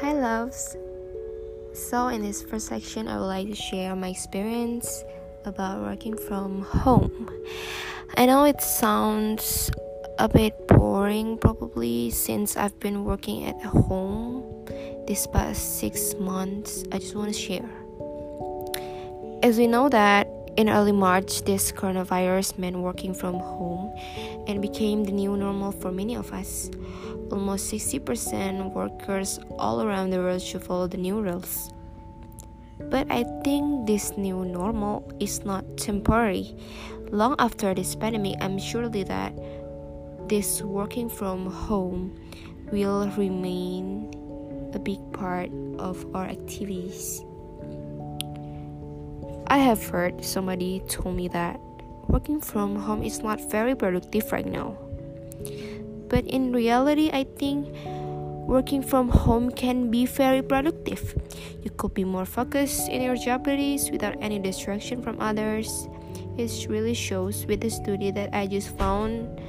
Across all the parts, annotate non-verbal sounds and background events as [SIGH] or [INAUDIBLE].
Hi, loves. So, in this first section, I would like to share my experience about working from home. I know it sounds a bit boring, probably, since I've been working at home this past six months. I just want to share. As we know that in early March, this coronavirus meant working from home and became the new normal for many of us. Almost 60% workers all around the world should follow the new rules. But I think this new normal is not temporary. Long after this pandemic, I'm surely that this working from home will remain a big part of our activities. I have heard somebody told me that working from home is not very productive right now. But in reality, I think working from home can be very productive. You could be more focused in your job duties without any distraction from others. It really shows with the study that I just found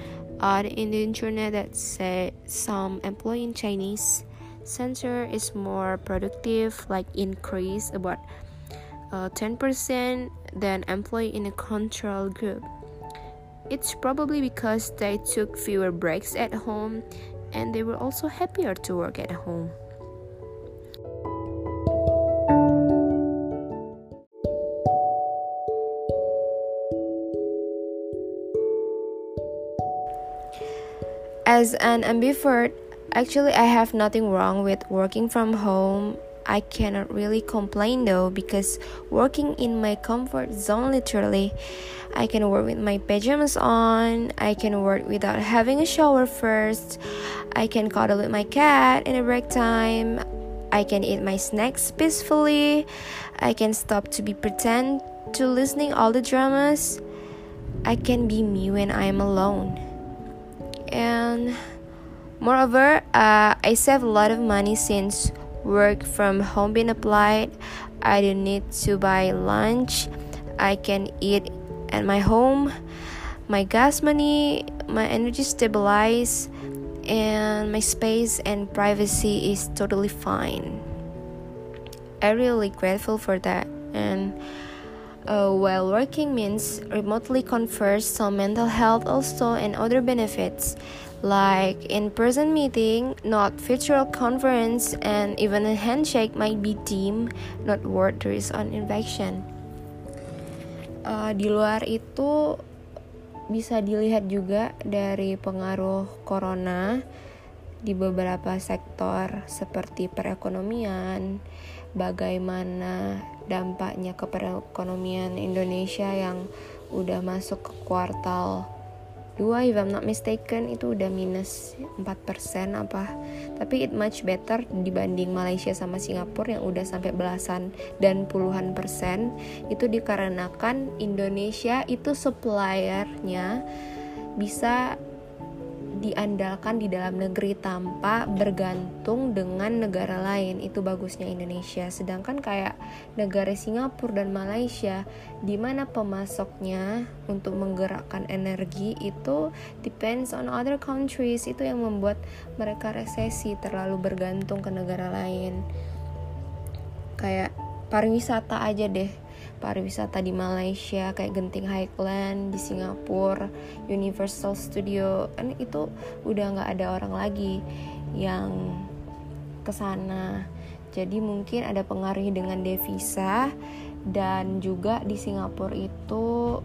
out in the internet that said some employee in Chinese center is more productive, like increase about uh, 10% than employee in a control group. It's probably because they took fewer breaks at home and they were also happier to work at home. As an ambivert, actually, I have nothing wrong with working from home I cannot really complain though because working in my comfort zone literally I can work with my pajamas on, I can work without having a shower first, I can cuddle with my cat in a break time, I can eat my snacks peacefully, I can stop to be pretend to listening all the dramas. I can be me when I'm alone. And moreover, uh, I save a lot of money since work from home being applied. I don't need to buy lunch. I can eat at my home. My gas money, my energy stabilized, and my space and privacy is totally fine. I'm really grateful for that. And uh, while working means remotely confers some mental health also and other benefits like in-person meeting, not virtual conference, and even a handshake might be deemed not worth the risk on infection. Uh, di luar itu bisa dilihat juga dari pengaruh corona di beberapa sektor seperti perekonomian, bagaimana dampaknya ke perekonomian Indonesia yang udah masuk ke kuartal 2 if I'm not mistaken itu udah minus 4% apa. Tapi it much better dibanding Malaysia sama Singapura yang udah sampai belasan dan puluhan persen. Itu dikarenakan Indonesia itu suppliernya bisa diandalkan di dalam negeri tanpa bergantung dengan negara lain. Itu bagusnya Indonesia. Sedangkan kayak negara Singapura dan Malaysia di mana pemasoknya untuk menggerakkan energi itu depends on other countries. Itu yang membuat mereka resesi terlalu bergantung ke negara lain. Kayak pariwisata aja deh pariwisata di Malaysia kayak Genting Highland di Singapura Universal Studio. Kan itu udah nggak ada orang lagi yang ke sana jadi mungkin ada pengaruh dengan devisa dan juga di Singapura itu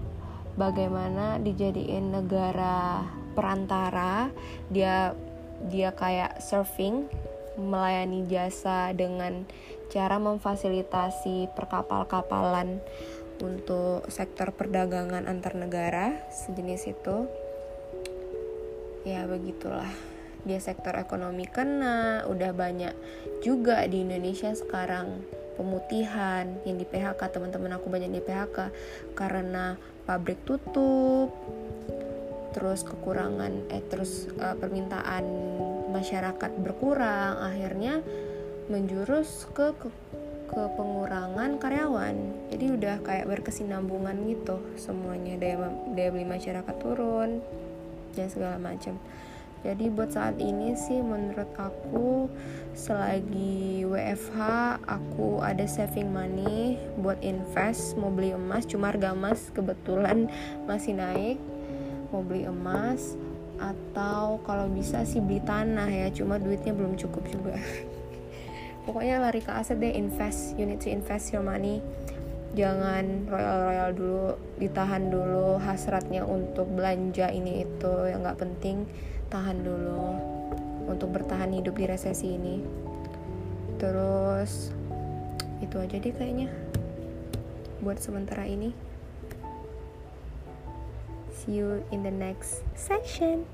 bagaimana dijadiin negara perantara dia dia kayak surfing melayani jasa dengan cara memfasilitasi perkapal-kapalan untuk sektor perdagangan antar negara sejenis itu ya begitulah. Dia sektor ekonomi kena udah banyak juga di Indonesia sekarang pemutihan yang di PHK teman-teman aku banyak di PHK karena pabrik tutup terus kekurangan eh terus uh, permintaan masyarakat berkurang akhirnya menjurus ke, ke ke pengurangan karyawan. Jadi udah kayak berkesinambungan gitu semuanya daya daya beli masyarakat turun dan segala macam jadi buat saat ini sih menurut aku selagi WFH aku ada saving money buat invest mau beli emas cuma harga emas kebetulan masih naik mau beli emas atau kalau bisa sih beli tanah ya cuma duitnya belum cukup juga [LAUGHS] pokoknya lari ke aset deh invest you need to invest your money. Jangan royal-royal dulu ditahan dulu. Hasratnya untuk belanja ini itu yang nggak penting tahan dulu. Untuk bertahan hidup di resesi ini. Terus itu aja deh kayaknya. Buat sementara ini. See you in the next section